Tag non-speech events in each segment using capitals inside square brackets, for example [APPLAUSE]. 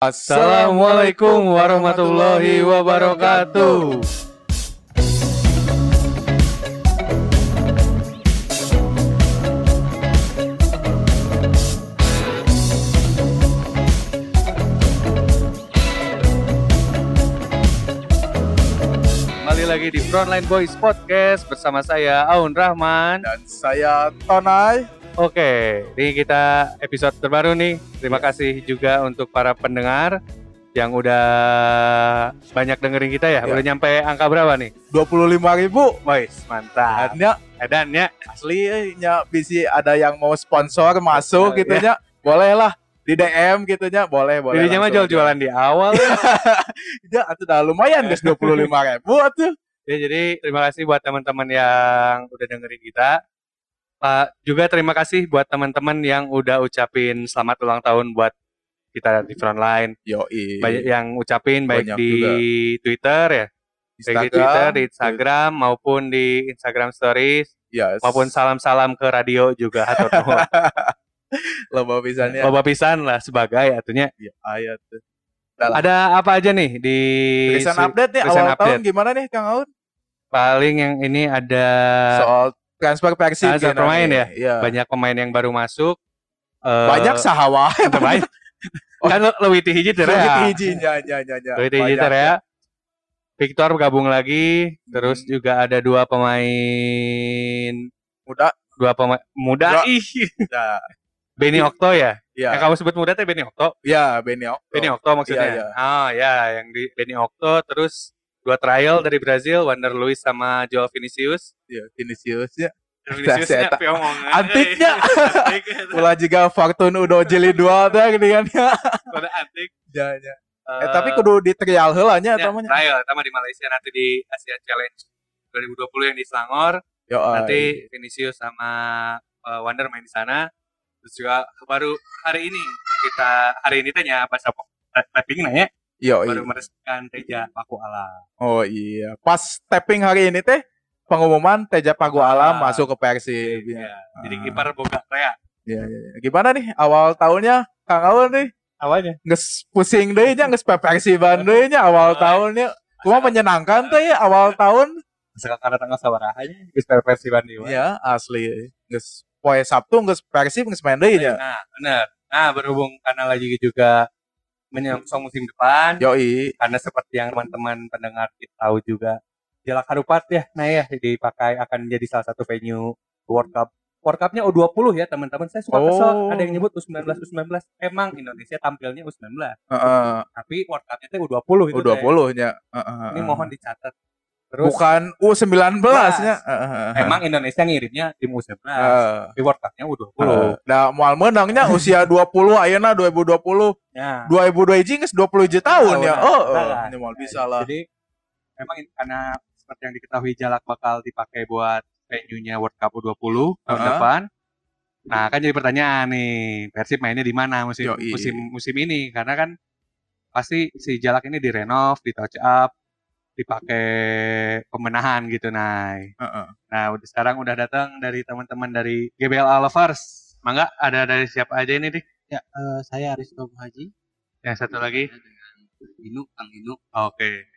Assalamualaikum warahmatullahi wabarakatuh. Kembali lagi di Frontline Boys Podcast bersama saya Aun Rahman. Dan saya Tonai. Oke, ini kita episode terbaru nih. Terima kasih juga untuk para pendengar yang udah banyak dengerin kita ya. Ya. Udah nyampe angka berapa nih? 25 ribu. Boys, mantap. Akhirnya Edannya aslinya bisa ada yang mau sponsor masuk Oh, gitu nya. Boleh lah di DM gitu nya. Boleh, boleh. Jadinya mah jual-jualan di awal. [LAUGHS] ya. Ya, itu udah lumayan guys 25 [LAUGHS] ribu tuh. Ya, jadi terima kasih buat teman-teman yang udah dengerin kita. Pak juga terima kasih buat teman-teman yang udah ucapin selamat ulang tahun buat kita di Frontline. Yoi. Banyak yang ucapin baik Banyak di juga. Twitter ya, baik di Twitter, di Instagram maupun di Instagram Stories Yes. maupun salam-salam ke radio juga hatur [LAUGHS] nuhun. Loba pisannya. Loba pisan lah sebagai atunya. Ya, ayat lah. Ada apa aja nih di su- update nih recent awal tahun update. gimana nih Kang Aun? paling yang ini ada Soal transfer Persib Transfer gimana pemain ya? Iya. banyak pemain yang baru masuk. Eh, Banyak sahawa. [LAUGHS] banyak. kan leuwih ti hiji teh Lebih ya. hiji nya nya nya nya. Leuwih ti hiji teh ya. Victor gabung lagi, terus Hmm. juga ada dua pemain Muda. dua pemain muda Muda. ih. Ya. Benny Okto ya? Ya. Yang kamu sebut muda teh Benny Okto. Ya, Benny Okto. Benny Okto maksudnya. Iya, iya. Oh ya, yang di Benny Okto terus dua trial dari Brazil, Wander Luiz sama Joao Vinicius. Ya, Vinicius ya. Viniciusnya Saya- piongong. Antiknya. Antik. Ulah juga Fortune udah jeli dua teh gini kan ya. Udah antik. Ya, ya. Eh, tapi kudu di trial heula nya ya, tamanya. trial sama di Malaysia nanti di Asia Challenge 2020 yang di Selangor. Yo. Nanti Vinicius sama uh, Wander main di sana. Terus juga baru hari ini kita hari ini tanya apa tapping nanya yo, baru iya. meresmikan Teja Paku Alam. Oh iya. Pas tapping hari ini teh pengumuman Teja Pagu Alam Ah. masuk ke Persib. Ya, Ya. Jadi Ah. kiper boga Rea. Ya, ya, ya. Gimana nih awal tahunnya Kang Aul nih? Awalnya Nges pusing deh nya, nges Persiban deh nya awal tahunnya. Cuma menyenangkan tuh ya awal tahun. sekarang karena tanggal sabarahanya geus versi Bandung. Ya, asli. Nges poe Sabtu nges Persib nges main deui nya. Nah, benar. Nah, berhubung karena lagi juga menyongsong musim depan, Yoi. karena seperti yang teman-teman pendengar kita tahu juga Jalak Harupat ya nah ya dipakai akan menjadi salah satu venue World Cup World Cup-nya U20 ya teman-teman saya suka kesel Oh. ada yang nyebut U19 U19 emang Indonesia tampilnya U19 Heeh. tapi World Cup-nya itu U20 itu teh. U20 nya. Heeh. ini mohon dicatat terus bukan U19 nya. Heeh. emang Indonesia ngirimnya tim U19 Heeh. tapi World Cup-nya U20 Heeh. Nah, moal menangnya [LAUGHS] usia 20 ayeuna 2020. ya 2002 hiji geus 20 hiji tahun ya. Oh, oh. Nah, ini mau bisa lah. Jadi memang karena seperti yang diketahui Jalak bakal dipakai buat venue-nya World Cup U20 tahun depan. Nah, kan jadi pertanyaan nih, Persib mainnya di mana musim musim musim ini? Karena kan pasti si Jalak ini direnov, di touch up, dipakai pembenahan gitu, Nay. Heeh. Nah, udah sekarang udah datang dari teman-teman dari GBL Lovers. Mangga ada dari siapa aja ini, Dik? Ya, eh, saya Aristo Haji. Yang satu lagi. Inu, Kang Inu. Oke.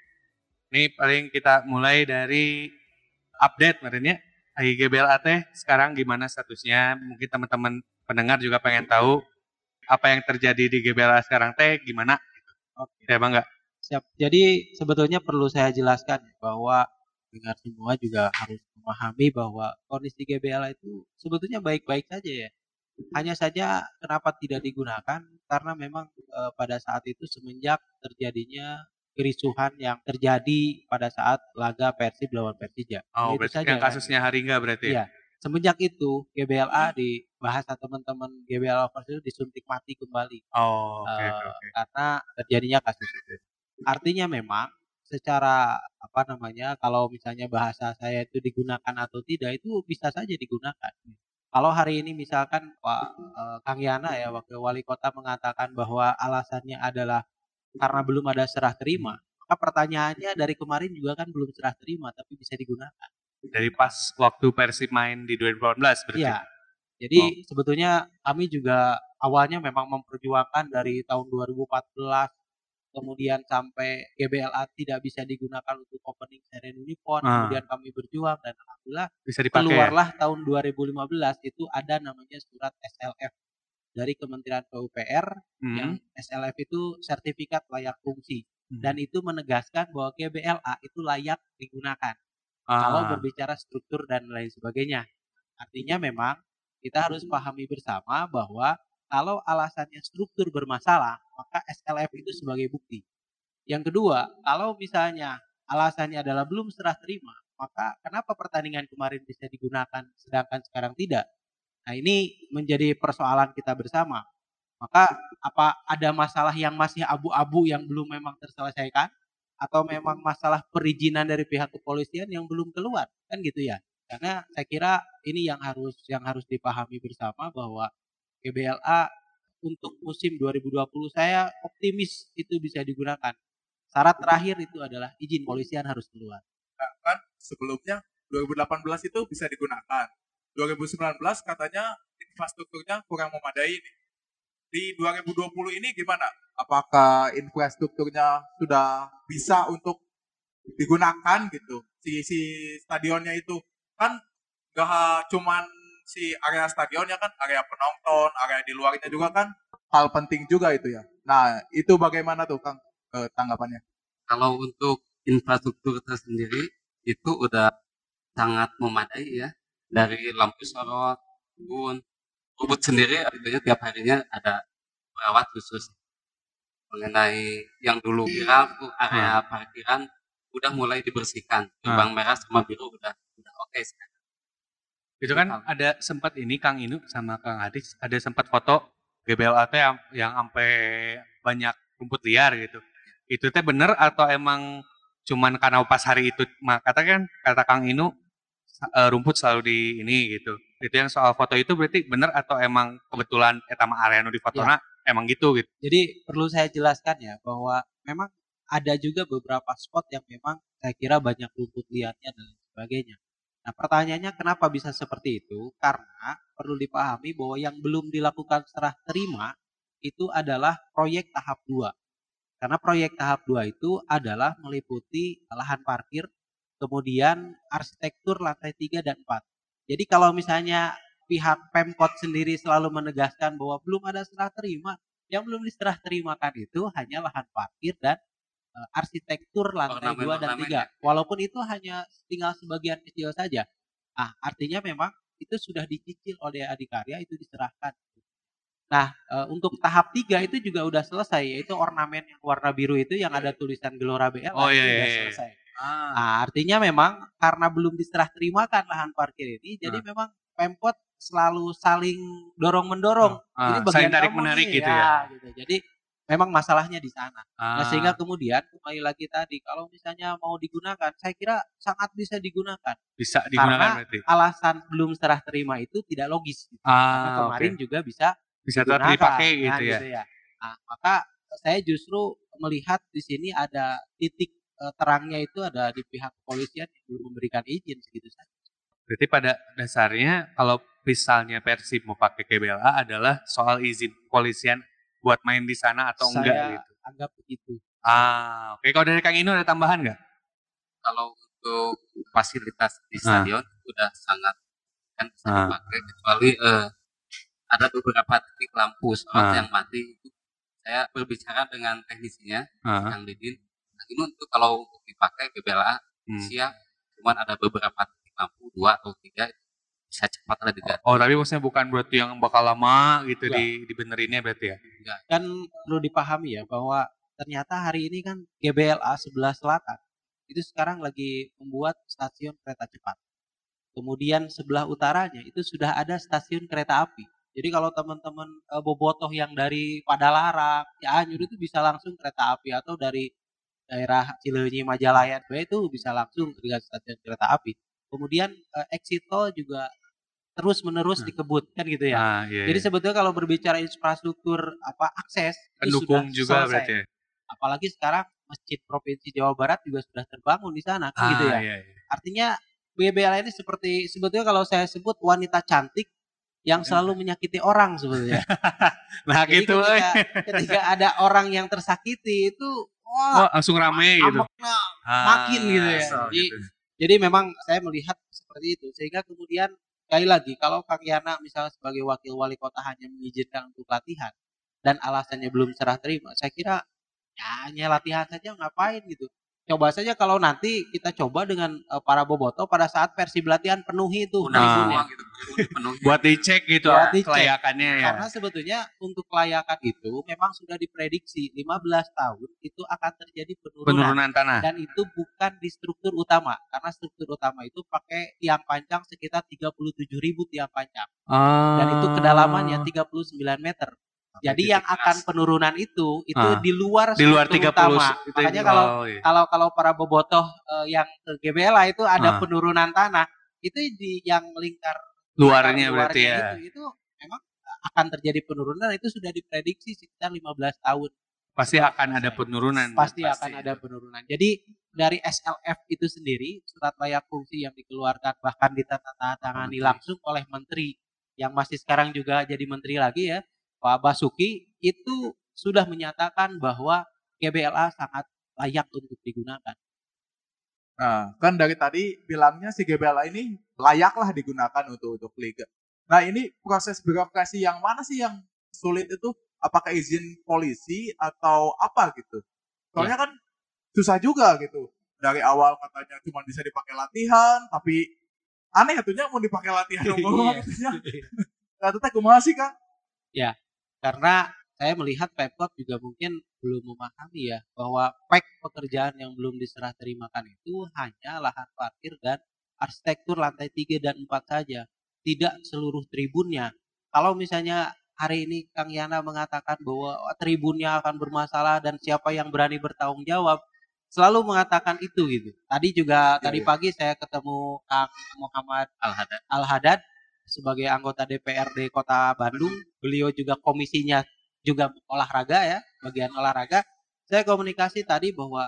Ini paling kita mulai dari update kemarin ya. IGBL AT sekarang gimana statusnya? Mungkin teman-teman pendengar juga pengen tahu apa yang terjadi di GBLA sekarang teh gimana? Oke. Ya bang nggak? Siap. Jadi sebetulnya perlu saya jelaskan bahwa dengar semua juga harus memahami bahwa kondisi GBLA itu sebetulnya baik-baik saja ya. Hanya saja kenapa tidak digunakan karena memang eh, pada saat itu semenjak terjadinya kerisuhan yang terjadi pada saat laga Persib lawan Persija. Oh, Itu saja yang kan. kasusnya hari enggak berarti? Iya. Semenjak itu GBLA di bahasa teman-teman GBLA itu disuntik mati kembali Oh, oke Eh, oke oke. karena terjadinya kasus itu. Artinya memang secara apa namanya kalau misalnya bahasa saya itu digunakan atau tidak itu bisa saja digunakan. Kalau hari ini misalkan Pak eh, Kang Yana ya wakil wali kota mengatakan bahwa alasannya adalah karena belum ada serah terima, maka pertanyaannya dari kemarin juga kan belum serah terima tapi bisa digunakan. Dari pas waktu Persib main di 2018 berarti. Iya. Jadi sebetulnya kami juga awalnya memang memperjuangkan dari tahun 2014 kemudian sampai GBLA tidak bisa digunakan untuk opening ceremony PON, Ah. kemudian kami berjuang dan alhamdulillah Bisa dipakai ya? keluarlah tahun 2015 itu ada namanya surat SLF dari Kementerian PUPR Hmm. yang SLF itu sertifikat layak fungsi Hmm. dan itu menegaskan bahwa GBLA itu layak digunakan Ah. kalau berbicara struktur dan lain sebagainya. Artinya memang kita harus pahami bersama bahwa kalau alasannya struktur bermasalah, maka SLF itu sebagai bukti. Yang kedua, kalau misalnya alasannya adalah belum serah terima, maka kenapa pertandingan kemarin bisa digunakan sedangkan sekarang tidak? Nah, ini menjadi persoalan kita bersama. Maka apa ada masalah yang masih abu-abu yang belum memang terselesaikan atau memang masalah perizinan dari pihak kepolisian yang belum keluar? Kan gitu ya. Karena saya kira ini yang harus yang harus dipahami bersama bahwa GBLA untuk musim 2020 saya optimis itu bisa digunakan. Syarat terakhir itu adalah izin polisian harus keluar. kan sebelumnya 2018 itu bisa digunakan. 2019 katanya infrastrukturnya kurang memadai nih. Di 2020 ini gimana? Apakah infrastrukturnya sudah bisa untuk digunakan gitu? Si si stadionnya itu kan gak cuman si area stadionnya kan area penonton, area di luarnya juga kan hal penting juga itu ya. Nah, itu bagaimana tuh Kang eh, tanggapannya? kalau untuk infrastruktur tersendiri itu udah sangat memadai ya. Dari lampu sorot kebun kebun sendiri artinya tiap harinya ada perawat khusus. Mengenai yang dulu viral area parkiran udah mulai dibersihkan. Gerbang merah sama biru udah udah oke sekarang Itu kan Betul. ada sempat ini Kang Inu sama Kang Adis ada sempat foto GBLA teh yang yang sampai banyak rumput liar gitu. Itu teh bener atau emang cuman karena pas hari itu mah kata kan kata Kang Inu eh, rumput selalu di ini gitu. Itu yang soal foto itu berarti bener atau emang kebetulan eta mah area nu di fotona emang gitu gitu. Jadi perlu saya jelaskan ya bahwa memang ada juga beberapa spot yang memang saya kira banyak rumput liarnya dan sebagainya. Nah pertanyaannya kenapa bisa seperti itu? Karena perlu dipahami bahwa yang belum dilakukan serah terima itu adalah proyek tahap 2. Karena proyek tahap 2 itu adalah meliputi lahan parkir, kemudian arsitektur lantai 3 dan 4. Jadi kalau misalnya pihak Pemkot sendiri selalu menegaskan bahwa belum ada serah terima, yang belum diserah terimakan itu hanya lahan parkir dan eh, arsitektur lantai 2 dan Ornamen-ornamen 3. Walaupun itu hanya tinggal sebagian kecil saja. Ah, artinya memang itu sudah dicicil oleh Adikarya itu diserahkan. Nah, eh, untuk tahap 3 itu juga udah selesai yaitu ornamen yang warna biru itu yang ada tulisan Gelora BL Oh, iya, udah iya, iya. selesai. Ah. Nah, artinya memang karena belum diserah terimakan lahan parkir ini, jadi Ah. memang Pemkot selalu saling dorong mendorong. Ah, ini bagian saling tarik menarik nih, gitu ya. gitu. Jadi memang masalahnya di sana. Nah, Ah. sehingga kemudian kembali lagi tadi kalau misalnya mau digunakan, saya kira sangat bisa digunakan. bisa digunakan karena berarti. Alasan belum serah terima itu tidak logis. gitu. Karena Ah, kemarin oke. juga bisa Bisa tetap dipakai Nah, gitu ya. ya. Nah, maka saya justru melihat di sini ada titik eh, terangnya itu ada di pihak kepolisian yang belum memberikan izin segitu saja. Berarti pada dasarnya kalau misalnya Persib mau pakai GBLA adalah soal izin kepolisian buat main di sana atau Saya enggak gitu. anggap begitu. Ah, oke. Kalau dari Kang Inu ada tambahan nggak? kalau untuk fasilitas di Ah. stadion udah sangat kan bisa Ah. dipakai kecuali eh, ada beberapa titik lampu sorot Ah. yang mati itu saya berbicara dengan teknisinya Ah, yang Didin nah, ini untuk kalau untuk dipakai GBLA hmm. siap cuman ada beberapa titik lampu dua atau tiga bisa cepat lah diganti Oh, tapi maksudnya bukan berarti yang bakal lama gitu Enggak. di dibenerinnya berarti ya? Kan perlu dipahami ya bahwa ternyata hari ini kan GBLA sebelah selatan itu sekarang lagi membuat stasiun kereta cepat. Kemudian sebelah utaranya itu sudah ada stasiun kereta api. Jadi kalau teman-teman eh, bobotoh yang dari Padalarang, Cianjur itu bisa langsung kereta api atau dari daerah Cileunyi, Majalaya itu bisa langsung ke stasiun kereta api. Kemudian eh, exit tol juga terus menerus Hmm. dikebut kan gitu ya. Ah, iya. Jadi iya. sebetulnya kalau berbicara infrastruktur apa akses itu pendukung sudah juga selesai. berarti ya? Apalagi sekarang masjid provinsi Jawa Barat juga sudah terbangun di sana kan gitu ya. iya, iya. Artinya BBL ini seperti sebetulnya kalau saya sebut wanita cantik yang selalu menyakiti orang sebetulnya. [LAUGHS] Nah Jadi gitu, ketika, eh. [LAUGHS] ketika ada orang yang tersakiti itu Oh, wah langsung rame gitu. ambeknya. Ah, makin gitu ya. so, Jadi- gitu. Jadi memang saya melihat seperti itu sehingga kemudian sekali lagi kalau Kang Yana misalnya sebagai wakil wali kota hanya mengizinkan untuk latihan dan alasannya belum serah terima, saya kira ya hanya latihan saja ngapain gitu. Coba saja kalau nanti kita coba dengan eh, para boboto pada saat versi latihan penuhi itu Nah. semua gitu. [LAUGHS] Buat dicek gitu Buat ah, dicek. kelayakannya ya. Karena sebetulnya untuk kelayakan itu memang sudah diprediksi 15 tahun itu akan terjadi penurunan, Penurunan tanah. dan itu bukan di struktur utama karena struktur utama itu pakai tiang panjang sekitar 37.000 tiang panjang dan itu kedalamannya 39 meter. Jadi yang akan penurunan itu itu Ah. di luar di luar struktur 30 utama. itu Makanya kalau oh, iya. kalau kalau para bobotoh eh, yang ke GBLA itu Ah. ada penurunan tanah itu di yang lingkar luarnya luarnya berarti ya. itu, itu memang akan terjadi penurunan itu sudah diprediksi sekitar 15 tahun Pasti akan ada penurunan. pasti akan ada penurunan. Jadi dari SLF itu sendiri surat layak fungsi yang dikeluarkan bahkan ditandatangani langsung oleh menteri yang masih sekarang juga jadi menteri lagi ya Pak Basuki itu sudah menyatakan bahwa GBLA sangat layak untuk digunakan. Nah, kan dari tadi bilangnya si GBLA ini layaklah digunakan untuk untuk liga. Nah, ini proses birokrasi yang mana sih yang sulit itu? Apakah izin polisi atau apa gitu? Soalnya kan susah juga gitu. Dari awal katanya cuma bisa dipakai latihan, tapi aneh atunya mau dipakai latihan umum [LAUGHS] Iya. Kata teh kumaha sih, Kang? Karena saya melihat Pemkot juga mungkin belum memahami ya bahwa pek pekerjaan yang belum diserah terimakan itu hanya lahan parkir dan arsitektur lantai 3 dan 4 saja, tidak seluruh tribunnya. Kalau misalnya hari ini Kang Yana mengatakan bahwa "Oh, tribunnya akan bermasalah dan siapa yang berani bertanggung jawab, selalu mengatakan itu gitu. Tadi juga Iya, tadi iya. pagi saya ketemu Kang Muhammad Al-Hadad. Al-Hadad sebagai anggota DPRD Kota Bandung. Beliau juga komisinya juga olahraga ya, bagian olahraga. Saya komunikasi tadi bahwa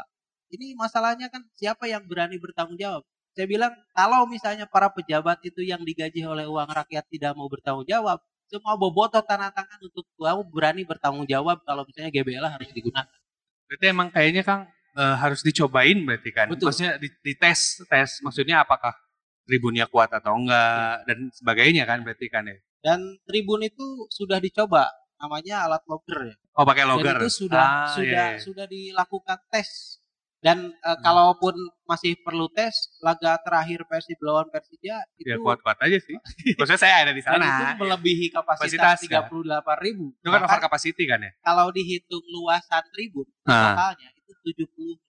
ini masalahnya kan siapa yang berani bertanggung jawab. Saya bilang kalau misalnya para pejabat itu yang digaji oleh uang rakyat tidak mau bertanggung jawab, semua bobotoh tanah tangan untuk kamu berani bertanggung jawab kalau misalnya GBLA harus digunakan. Berarti emang kayaknya Kang eh, harus dicobain berarti kan. Betul. Maksudnya di, dites, tes maksudnya apakah tribunnya kuat atau enggak dan sebagainya kan berarti kan ya. Dan tribun itu sudah dicoba namanya alat logger ya. Oh pakai Dan logger. itu sudah Ah, sudah iya, iya. sudah dilakukan tes. Dan eh, Hmm. kalaupun masih perlu tes, laga terakhir Persib lawan Persija itu Ya kuat-kuat aja sih. [LAUGHS] Maksudnya saya ada di dan itu sana. melebihi Kapasitas, ya. 38 ribu. Itu kan over capacity kan ya. kalau dihitung luasan tribun Ah. totalnya itu 72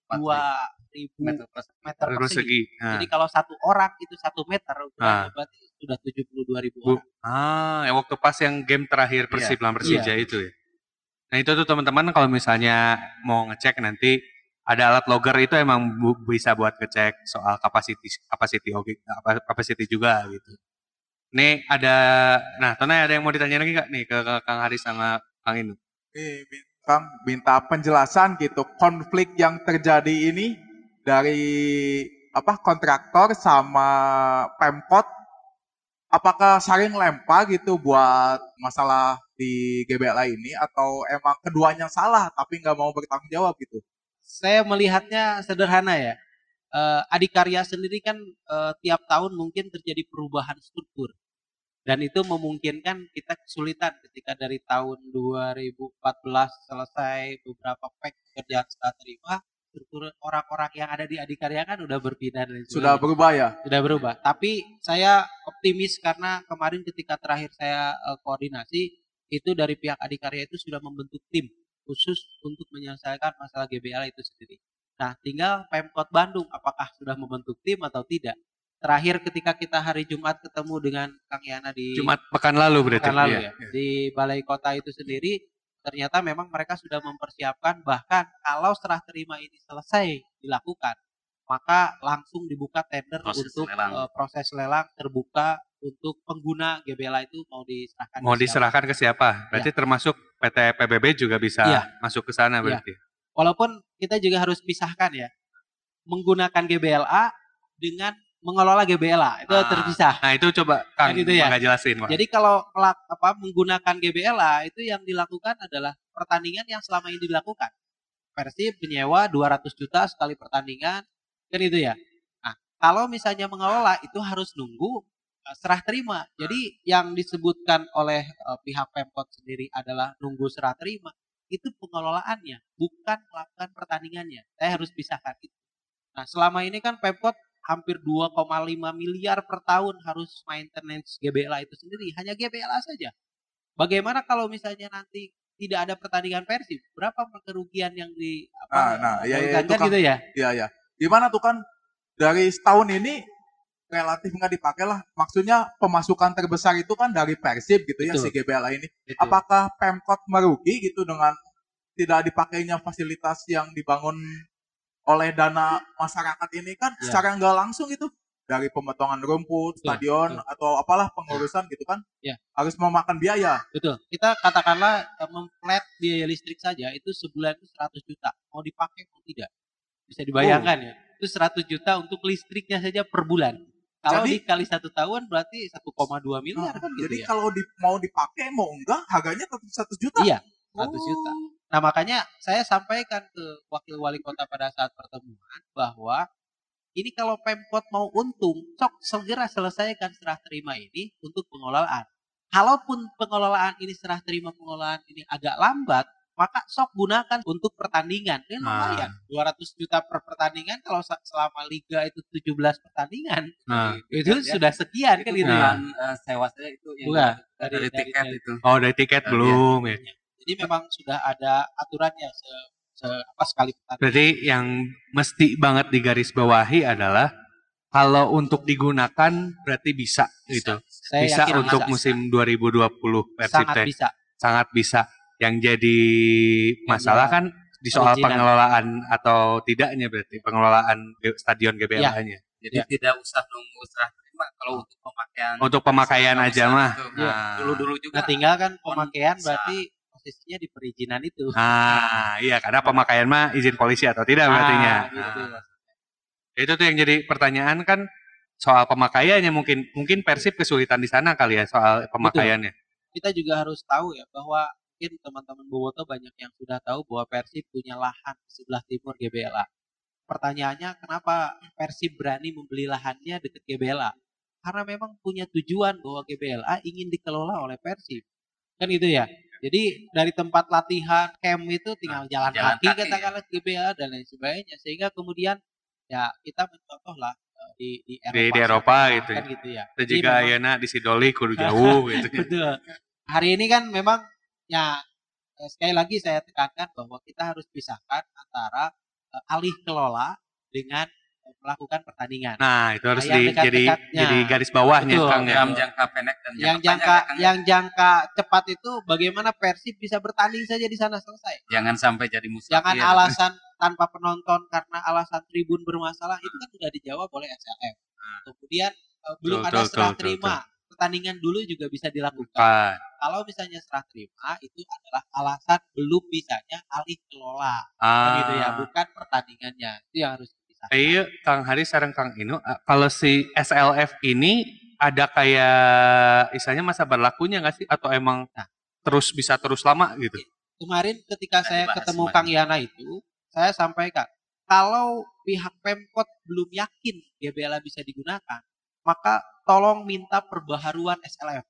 ribu Meter persegi. meter persegi. Persegi. Nah. Jadi kalau satu orang itu satu meter ukurannya Ah. berarti sudah 72 ribu Bu- orang. Ah, yang waktu pas yang game terakhir Persib lawan Persija Iya. itu ya. Nah itu tuh teman-teman kalau misalnya mau ngecek nanti ada alat logger itu emang bu- bisa buat ngecek soal capacity capacity oke capacity juga gitu. Nih ada, nah Tonai ada yang mau ditanya lagi nggak nih ke, ke Kang Haris sama Kang Inu? Nih, min- Kang minta penjelasan gitu konflik yang terjadi ini dari apa kontraktor sama Pemkot apakah saling lempar gitu buat masalah di GBLA ini atau emang keduanya salah tapi nggak mau bertanggung jawab gitu Saya melihatnya sederhana ya. Eh, Adikarya sendiri kan eh, tiap tahun mungkin terjadi perubahan struktur. Dan itu memungkinkan kita kesulitan ketika dari tahun 2014 selesai beberapa pack pekerjaan setelah terima, struktur orang-orang yang ada di Adikarya kan udah berpindah dan sudah berubah ya sudah berubah. Tapi saya optimis karena kemarin ketika terakhir saya eh, koordinasi itu dari pihak Adikarya itu sudah membentuk tim khusus untuk menyelesaikan masalah GBL itu sendiri. Nah, tinggal Pemkot Bandung apakah sudah membentuk tim atau tidak. Terakhir ketika kita hari Jumat ketemu dengan Kang Yana di Jumat pekan lalu berarti. pekan lalu Iya. ya di balai kota itu sendiri ternyata memang mereka sudah mempersiapkan bahkan kalau serah terima ini selesai dilakukan maka langsung dibuka tender Proses untuk lelang. eh, proses lelang terbuka untuk pengguna GBLA itu mau diserahkan Mau ke siapa. diserahkan ke siapa? Berarti termasuk PT PBB juga bisa Iya. masuk ke sana Iya. berarti. walaupun kita juga harus pisahkan ya menggunakan GBLA dengan mengelola GBLA itu Ah. terpisah. Nah itu coba Kang Kan gitu ya? nggak jelasin. Pak. Jadi kalau melak- apa menggunakan GBLA itu yang dilakukan adalah pertandingan yang selama ini dilakukan. Persib menyewa 200 juta sekali pertandingan kan itu ya. Nah, kalau misalnya mengelola itu harus nunggu uh, serah terima. Jadi yang disebutkan oleh uh, pihak Pemkot sendiri adalah nunggu serah terima. Itu pengelolaannya, bukan melakukan pertandingannya. Saya harus pisahkan itu. Nah, selama ini kan Pemkot hampir 2,5 miliar per tahun harus maintenance GBLA itu sendiri, hanya GBLA saja. Bagaimana kalau misalnya nanti tidak ada pertandingan Persib? Berapa kerugian yang di apa? Nah, nah, iya, iya, dirugikan itu kan kan. gitu ya? Iya ya. Gimana tuh kan dari setahun ini relatif nggak dipakai lah. Maksudnya pemasukan terbesar itu kan dari Persib gitu ya si Betul. GBLA ini. Gitu. Apakah Pemkot merugi gitu dengan tidak dipakainya fasilitas yang dibangun oleh dana masyarakat ini kan Ya. secara nggak langsung itu dari pemotongan rumput, Betul, stadion betul. atau apalah pengurusan gitu kan Ya. harus memakan biaya. Betul. Kita katakanlah eh, memflat biaya listrik saja itu sebulan itu 100 juta. Mau dipakai mau tidak. Bisa dibayangkan ya. Itu 100 juta untuk listriknya saja per bulan. Kalau Jadi- dikali satu tahun berarti 1,2 miliar kan gitu Jadi ya. kalau di- mau dipakai mau enggak harganya tetap 1 juta. Iya, 100 juta. Nah makanya saya sampaikan ke wakil wali kota pada saat pertemuan bahwa ini kalau Pemkot mau untung, cok segera selesaikan serah terima ini untuk pengelolaan. Kalaupun pengelolaan ini serah terima pengelolaan ini agak lambat, maka sok gunakan untuk pertandingan. Ini Ah. lumayan, 200 juta per pertandingan kalau selama liga itu 17 pertandingan, Nah, itu ya. sudah sekian kan itu gitu ya. bukan eh, sewa saya itu yang Bukan, dari, dari- dari tiket dari- itu. oh dari tiket Iya. belum ya. Jadi memang sudah ada aturannya se, se- apa sekali. Berarti yang mesti banget digarisbawahi adalah kalau untuk digunakan berarti bisa, gitu. Saya Bisa yakin untuk bisa. musim 2020 Persib sangat teh. bisa. sangat bisa. Yang jadi masalah Yang kan di soal perizinan. pengelolaan atau tidaknya berarti pengelolaan stadion GBLA-nya. Jadi Ya. tidak usah nunggu serah terima kalau untuk pemakaian. Untuk pemakaian aja mah. gitu. Iya. Nah, Dulu-dulu juga Nah, tinggal kan pemakaian bisa. berarti posisinya di perizinan itu. Nah, iya karena pemakaian mah izin polisi atau tidak berartinya. Ah, gitu. Nah, itu tuh yang jadi pertanyaan kan soal pemakaiannya mungkin mungkin Persib kesulitan di sana kali ya soal pemakaiannya. Kita juga harus tahu ya bahwa mungkin teman-teman Boboto banyak yang sudah tahu bahwa Persib punya lahan di sebelah timur GBLA. Pertanyaannya kenapa Persib berani membeli lahannya dekat GBLA? Karena memang punya tujuan bahwa GBLA ingin dikelola oleh Persib. Kan itu ya. Jadi dari tempat latihan camp itu tinggal jalan, jalan kaki, kaki, katakanlah ke GBLA dan lain sebagainya. Sehingga kemudian ya kita mencontoh lah eh, di di Eropa, Di- di Eropa sana, gitu kan ya. gitu ya. Jadi juga ayeuna di Sidoli kudu [LAUGHS] jauh gitu. Betul. Hari ini kan memang ya eh, sekali lagi saya tekankan bahwa kita harus pisahkan antara eh, alih kelola dengan melakukan pertandingan. Nah, itu harus Nah, di, jadi dekat-dekatnya. jadi garis bawahnya Betul. Kang ya. jangka pendek dan yang jangka panjang ya, yang jangka cepat itu bagaimana Persib bisa bertanding saja di sana selesai. jangan sampai jadi musuh. Jangan alasan tanpa penonton karena alasan tribun bermasalah itu kan sudah dijawab oleh SLM. Kemudian eh, belum Betul, ada betul, serah betul, terima. Pertandingan dulu juga bisa dilakukan. Bukan. kalau misalnya serah terima itu adalah alasan belum bisanya alih kelola Ah, gitu ya bukan pertandingannya itu yang harus Iya, Kang Haris sareng Kang Inu, ah, kalau si SLF ini ada kayak istilahnya masa berlakunya nggak sih atau emang Nah. terus bisa terus lama gitu? kemarin ketika Nah, saya ketemu kemarin. Kang Yana itu saya sampaikan kalau pihak Pemkot belum yakin GBLA bisa digunakan maka tolong minta perbaharuan SLF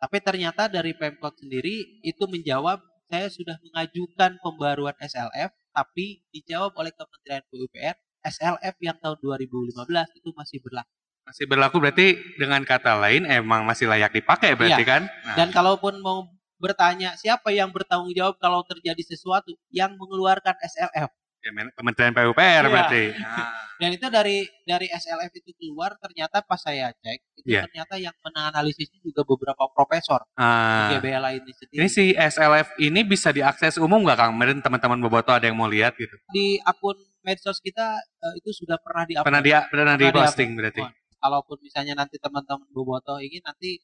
tapi ternyata dari Pemkot sendiri itu menjawab saya sudah mengajukan pembaruan SLF tapi dijawab oleh Kementerian PUPR SLF yang tahun 2015 itu masih berlaku. Masih berlaku berarti dengan kata lain emang masih layak dipakai berarti Iya. kan? Nah, Dan kalaupun mau bertanya siapa yang bertanggung jawab kalau terjadi sesuatu yang mengeluarkan SLF. Ya, Men- Kementerian PUPR Iya. berarti. Nah, [LAUGHS] Dan itu dari dari SLF itu keluar ternyata pas saya cek itu Iya. ternyata yang menganalisis itu juga beberapa profesor ah. di GBLA ini sendiri. ini si SLF ini bisa diakses umum nggak Kang? Kemarin teman-teman Boboto ada yang mau lihat gitu. Di akun medsos kita eh, itu sudah pernah di Pernah dia pernah di Pernah posting di-upload. berarti. Kalaupun misalnya nanti teman-teman Boboto ingin nanti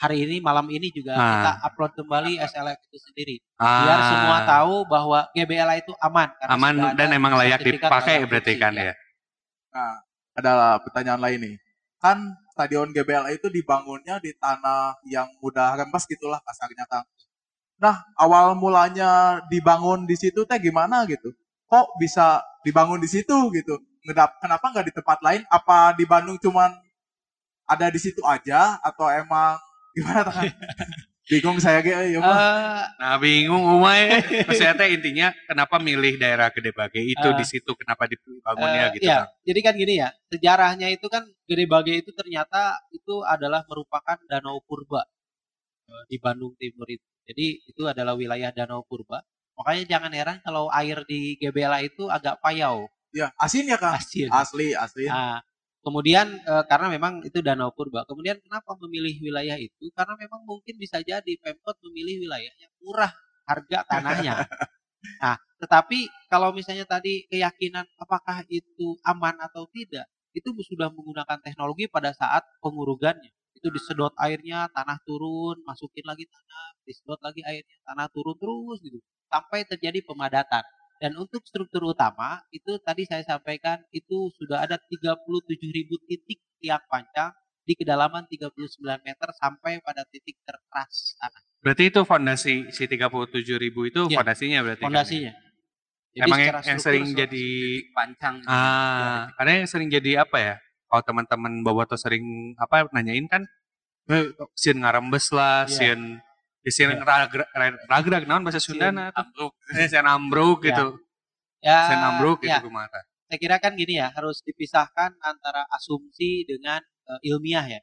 hari ini malam ini juga Ah. kita upload kembali SLF itu sendiri. biar Ah, semua tahu bahwa GBLA itu aman karena aman dan emang layak dipakai berarti kan ya. ya. Nah, ada pertanyaan lain nih. Kan stadion GBLA itu dibangunnya di tanah yang udah rembes gitulah kasarnya Kang. Nah, awal mulanya dibangun di situ teh gimana gitu? Kok bisa dibangun di situ gitu? Ngedap, kenapa nggak di tempat lain? Apa di Bandung cuman ada di situ aja atau emang gimana tuh kan? Bingung saya ge ya. Eh, Nah bingung umay. [LAUGHS] Maksudnya teh intinya kenapa milih daerah Gede Bage itu Eh, di situ kenapa dibangunnya Eh, gitu iya. Kang? Jadi kan gini ya, sejarahnya itu kan Gede Bage itu ternyata itu adalah merupakan danau purba di Bandung Timur itu. Jadi itu adalah wilayah danau purba. Makanya jangan heran kalau air di GBLA itu agak payau, Ya, asin ya Kang? asin. Asli, asli. Nah, kemudian eh, karena memang itu danau purba. Kemudian kenapa memilih wilayah itu? Karena memang mungkin bisa jadi Pemkot memilih wilayah yang murah harga tanahnya. [LAUGHS] Nah, tetapi kalau misalnya tadi keyakinan apakah itu aman atau tidak, itu sudah menggunakan teknologi pada saat pengurugannya. Itu disedot airnya, tanah turun, masukin lagi tanah, disedot lagi airnya, tanah turun terus gitu. Sampai terjadi pemadatan. Dan untuk struktur utama, itu tadi saya sampaikan, itu sudah ada 37.000 titik tiang panjang di kedalaman 39 meter sampai pada titik terkeras tanah. Berarti itu fondasi si 37 ribu itu Iya, fondasinya berarti Kang, ya? Fondasinya. Jadi Emang yang, yang sering jadi pancang ah karena yang sering jadi apa ya? Kalau teman-teman boboto sering apa nanyain kan eh, sieun ngarembes lah, Iya. Sieun ya ragrag naon bahasa Sundana tuh. ambruk Sieun [LAUGHS] ambruk gitu. Ya, Sieun ambruk gitu ya, kumaha. saya kira kan gini ya, harus dipisahkan antara asumsi dengan eh, ilmiah ya.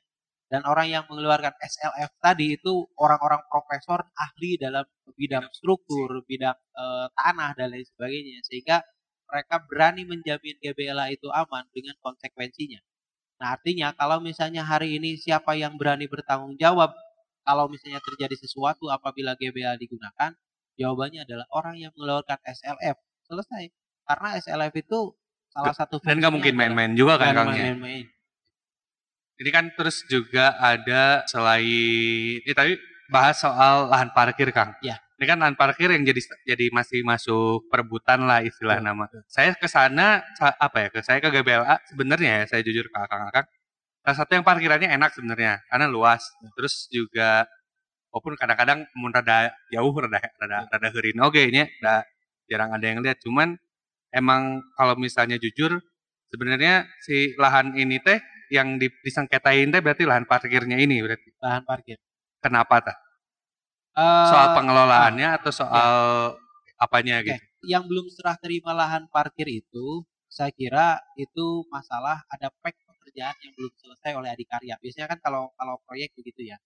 Dan orang yang mengeluarkan SLF tadi itu orang-orang profesor ahli dalam bidang struktur, bidang eh, tanah dan lain sebagainya. Sehingga mereka berani menjamin GBLA itu aman dengan konsekuensinya. Nah artinya kalau misalnya hari ini siapa yang berani bertanggung jawab kalau misalnya terjadi sesuatu apabila GBLA digunakan, jawabannya adalah orang yang mengeluarkan SLF. Selesai. Karena SLF itu salah satu Dan nggak mungkin main-main juga kan Bukan Kang ya? main-main. Ini kan terus juga ada selain ini tadi bahas soal lahan parkir Kang. Ya. Ini kan lahan parkir yang jadi jadi masih masuk perebutan lah istilah nama. Saya ke sana sa- apa ya? Saya ke GBLA sebenarnya ya saya jujur ke Kang-Kang. Salah satu yang parkirannya enak sebenarnya karena luas. Terus juga walaupun kadang-kadang mun rada jauh rada rada rada heurin oge nya da jarang ada yang lihat cuman emang kalau misalnya jujur sebenarnya si lahan ini teh yang di, disengketain teh berarti lahan parkirnya ini berarti. Lahan parkir. Kenapa tah? Eh, Soal pengelolaannya atau soal apanya Oke, gitu? yang belum serah terima lahan parkir itu, saya kira itu masalah ada pek pekerjaan yang belum selesai oleh adikarya. Biasanya kan kalau kalau proyek begitu ya.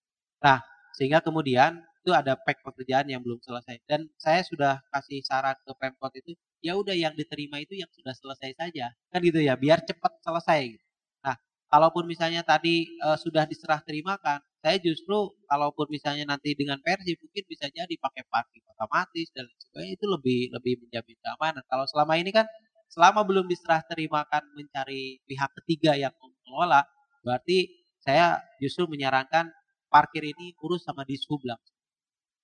Nah, sehingga kemudian itu ada pek pekerjaan yang belum selesai. Dan saya sudah kasih saran ke Pemkot itu, ya udah yang diterima itu yang sudah selesai saja. Kan gitu ya, biar cepat selesai. Nah, kalaupun misalnya tadi eh, sudah diserah terimakan, saya justru kalaupun misalnya nanti dengan versi mungkin bisa jadi pakai parking otomatis dan sebagainya itu lebih lebih menjamin keamanan. Kalau selama ini kan selama belum diserah terimakan mencari pihak ketiga yang mengelola, berarti saya justru menyarankan parkir ini urus sama dishub langsung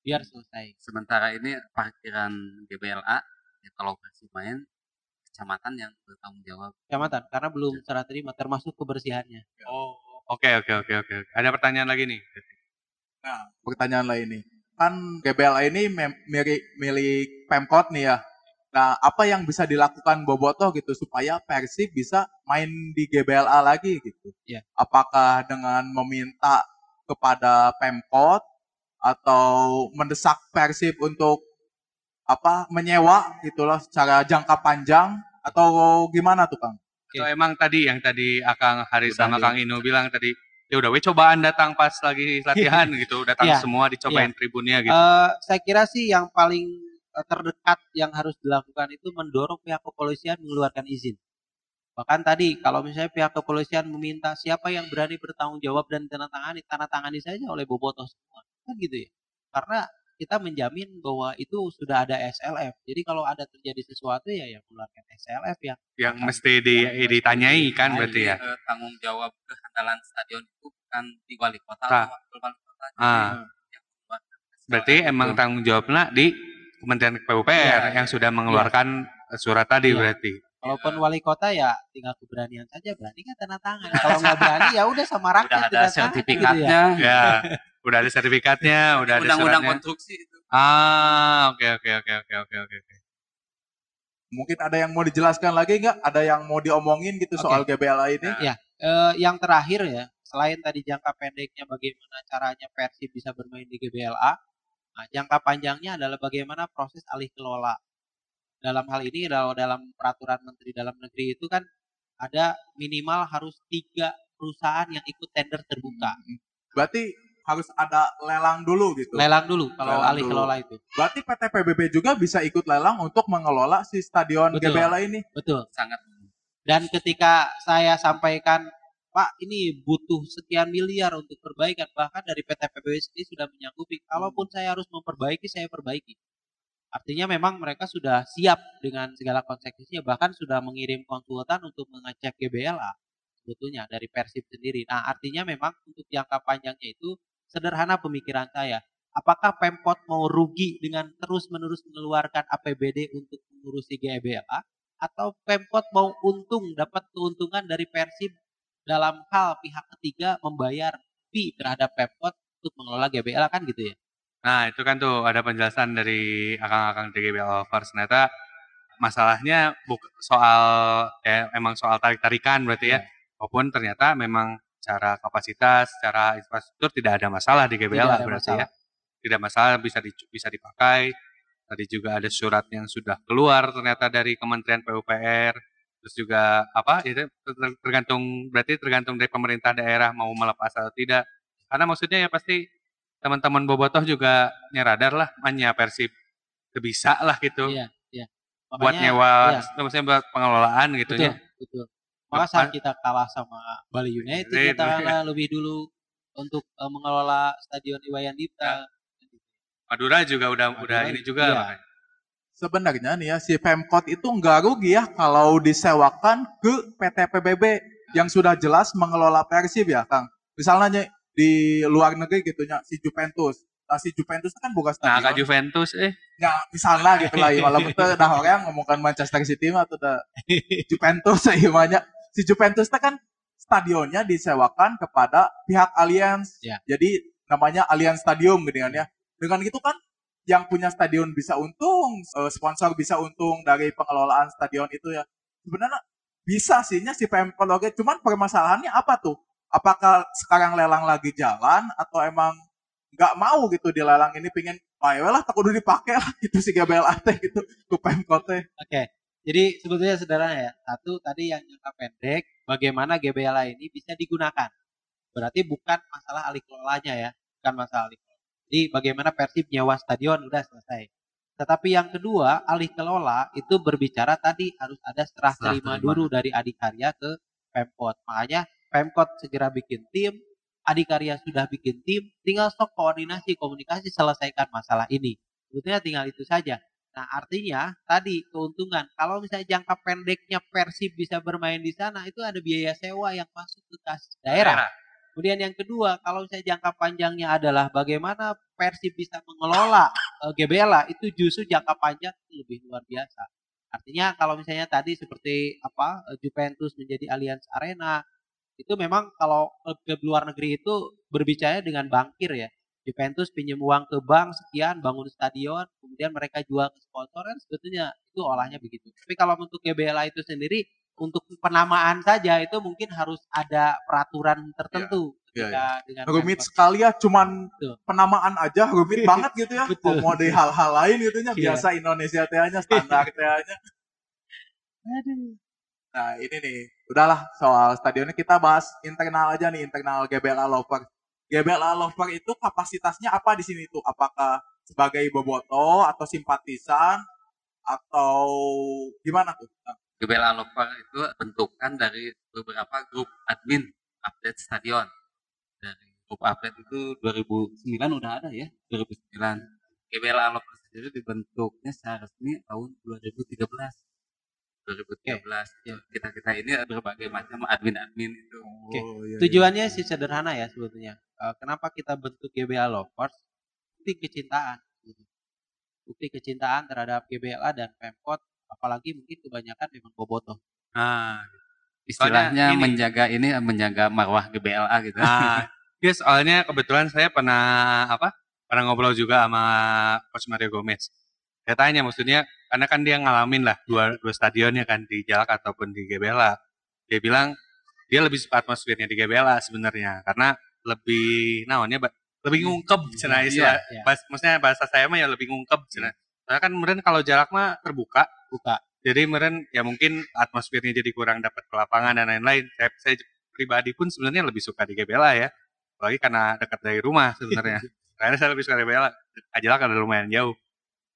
biar selesai. sementara ini parkiran GBLA ya kalau versi main kecamatan yang bertanggung jawab Kecamatan karena belum serah terima termasuk kebersihannya. Oh, oke oke oke oke. oke. Ada pertanyaan lagi nih. Nah, pertanyaan lain nih. Kan GBLA ini milik, milik Pemkot nih ya. Nah, apa yang bisa dilakukan Boboto gitu supaya Persib bisa main di GBLA lagi gitu? Ya. Apakah dengan meminta kepada Pemkot atau mendesak Persib untuk apa menyewa gitulah secara jangka panjang atau gimana tuh Kang? Atau emang tadi yang tadi Akang Haris Udah sama Kang Ino bilang tadi ya udah we cobaan datang pas lagi latihan [LAUGHS] gitu, datang Iya, semua dicobain tribunnya gitu. Eh, saya kira sih yang paling terdekat yang harus dilakukan itu mendorong pihak kepolisian mengeluarkan izin. Bahkan tadi kalau misalnya pihak kepolisian meminta siapa yang berani bertanggung jawab dan tanda tangani, tanda tangani saja oleh Bobotoh semua. Kan gitu ya. Karena kita menjamin bahwa itu sudah ada SLF. Jadi kalau ada terjadi sesuatu ya yang mengeluarkan SLF ya. yang mesti di, ditanyai kan berarti ya. eh, tanggung jawab kehandalan stadion itu bukan di wali kota Ah. atau wakil wali kota Ah. yang Berarti emang tanggung jawabnya di Kementerian PUPR Iya, yang sudah mengeluarkan surat tadi Iya. berarti. Kalaupun wali kota ya tinggal keberanian saja, berani kan tanda tangan. Kalau nggak berani ya udah sama Udah rakyat ada tanda tangan, gitu ya. sertifikatnya. Ya, udah ada sertifikatnya, udah ada Undang-undang konstruksi itu. Ah, oke oke oke oke oke oke. oke. Mungkin ada yang mau dijelaskan lagi nggak? Ada yang mau diomongin gitu Oke. soal GBLA ini? Ya, eh, yang terakhir ya, selain tadi jangka pendeknya bagaimana caranya Persib bisa bermain di GBLA, nah, jangka panjangnya adalah bagaimana proses alih kelola. Dalam hal ini kalau dalam peraturan Menteri Dalam Negeri itu kan ada minimal harus tiga perusahaan yang ikut tender terbuka. Berarti harus ada lelang dulu gitu. Lelang dulu kalau Lelang alih dulu. kelola itu. Berarti PT PBB juga bisa ikut lelang untuk mengelola si stadion Betul. GBLA ini. Betul. Sangat Dan ketika saya sampaikan, Pak, ini butuh sekian miliar untuk perbaikan, bahkan dari PT PBB sendiri sudah menyanggupi, kalaupun saya harus memperbaiki, saya perbaiki. Artinya memang mereka sudah siap dengan segala konsekuensinya, bahkan sudah mengirim konsultan untuk mengecek GBLA sebetulnya dari Persib sendiri. Nah, artinya memang untuk jangka panjangnya itu sederhana pemikiran saya. Apakah Pemkot mau rugi dengan terus-menerus mengeluarkan APBD untuk mengurusi GBLA atau Pemkot mau untung dapat keuntungan dari Persib dalam hal pihak ketiga membayar fee terhadap Pemkot untuk mengelola GBLA kan gitu ya. Nah, itu kan tuh ada penjelasan dari akang-akang DGB Lovers. Ternyata masalahnya buk- soal ya emang soal tarik-tarikan berarti ya. Maupun ternyata memang secara kapasitas, secara infrastruktur tidak ada masalah di GBL berarti masalah. ya. Tidak masalah bisa di- bisa dipakai. Tadi juga ada surat yang sudah keluar ternyata dari Kementerian PUPR. Terus juga apa itu ter- tergantung berarti tergantung dari pemerintah daerah mau melepas atau tidak. Karena maksudnya ya pasti teman-teman bobotoh juga nyeradar lah manya Persib bisa lah gitu Iya, iya. buat Makanya, nyewa iya. maksudnya buat pengelolaan gitu betul, ya betul. Maka saat kita kalah sama Bali United kita kalah lebih dulu untuk eh, mengelola Stadion Iwayan Dipta. Madura juga udah udah Madura, ini juga iya. makanya. Sebenarnya nih ya si Pemkot itu nggak rugi ya kalau disewakan ke PT PBB yang sudah jelas mengelola Persib ya Kang. Misalnya di luar negeri gitu nya si Juventus. Nah si Juventus kan bukan nah stadion. ke Juventus eh Ya, misalnya gitu lah, ya, walaupun itu dah orang ngomongkan Manchester City mah atau [LAUGHS] dah Juventus ya imannya. Si Juventus itu kan stadionnya disewakan kepada pihak Allianz. Ya. Jadi namanya Allianz Stadium gitu kan ya. Dengan gitu kan yang punya stadion bisa untung, eh, sponsor bisa untung dari pengelolaan stadion itu ya. Sebenarnya bisa sih nya si Pemkot cuman permasalahannya apa tuh? Apakah sekarang lelang lagi jalan atau emang nggak mau gitu di lelang ini pingin Wah, ya lah tak udah dipakai lah [LAUGHS] gitu si GBLA teh gitu ke Pemkot. Oke. Jadi sebetulnya sederhana ya. Satu tadi yang jangka pendek, bagaimana GBLA ini bisa digunakan. Berarti bukan masalah alih kelolanya ya, bukan masalah alih. Jadi bagaimana Persib nyewa stadion udah selesai. Tetapi yang kedua, alih kelola itu berbicara tadi harus ada serah terima terima. dulu dari Adikarya ke Pemkot. Makanya Pemkot segera bikin tim, Adikarya sudah bikin tim, tinggal stok koordinasi, komunikasi, selesaikan masalah ini. Sebetulnya tinggal itu saja. Nah, artinya tadi keuntungan kalau misalnya jangka pendeknya Persib bisa bermain di sana itu ada biaya sewa yang masuk ke kas daerah. Kemudian yang kedua, kalau misalnya jangka panjangnya adalah bagaimana Persib bisa mengelola eh, GBLA itu justru jangka panjang lebih luar biasa. Artinya kalau misalnya tadi seperti apa eh, Juventus menjadi Allianz Arena itu memang kalau ke luar negeri itu berbicara dengan bankir ya. Juventus pinjam uang ke bank sekian bangun stadion, kemudian mereka jual ke sponsor kan sebetulnya itu olahnya begitu. Tapi kalau untuk GBLA itu sendiri untuk penamaan saja itu mungkin harus ada peraturan tertentu Iya, ketika dengan Rumit sekali ya cuman Betul. penamaan aja rumit [LAUGHS] banget gitu ya. Betul. Mau di hal-hal lain gitu Iya. biasa Indonesia nya standar [LAUGHS] nya. Aduh. Nah, ini nih. Udahlah soal stadionnya kita bahas internal aja nih, internal GBLA Lover. GBLA Lover itu kapasitasnya apa di sini tuh? Apakah sebagai boboto atau simpatisan atau gimana tuh? GBLA Lover itu bentukan dari beberapa grup admin update stadion. Dari grup update itu 2009 udah ada ya, 2009. GBLA Lover sendiri dibentuknya secara resmi tahun 2013. 2013 itu kita kita ini berbagai macam admin-admin itu. Oke. Oh, iya, iya. Tujuannya sih sederhana ya sebetulnya. Eh, kenapa kita bentuk GBLA Lovers? Bukti kecintaan. Bukti kecintaan terhadap GBLA dan Pemkot Apalagi mungkin kebanyakan memang bobotoh. Nah, Istilahnya ini- menjaga ini menjaga marwah GBLA gitu. Nah, ya soalnya kebetulan saya pernah apa? Pernah ngobrol juga sama Coach Mario Gomez. Saya tanya maksudnya karena kan dia ngalamin lah dua dua stadionnya kan di Jalak ataupun di GBLA. Dia bilang dia lebih suka atmosfernya di GBLA sebenarnya karena lebih naonnya lebih ngungkep cenah Iya, istilah. iya. Bahas- maksudnya bahasa saya mah ya lebih ngungkep cenah. Soalnya kan meren kalau Jalak mah terbuka Buka. jadi meren ya mungkin atmosfernya jadi kurang dapat ke lapangan dan lain-lain. Saya, saya pribadi pun sebenarnya lebih suka di GBLA ya. Apalagi karena dekat dari rumah sebenarnya. [LAUGHS] Karena saya lebih suka di GBLA. Ajalak ada lumayan jauh.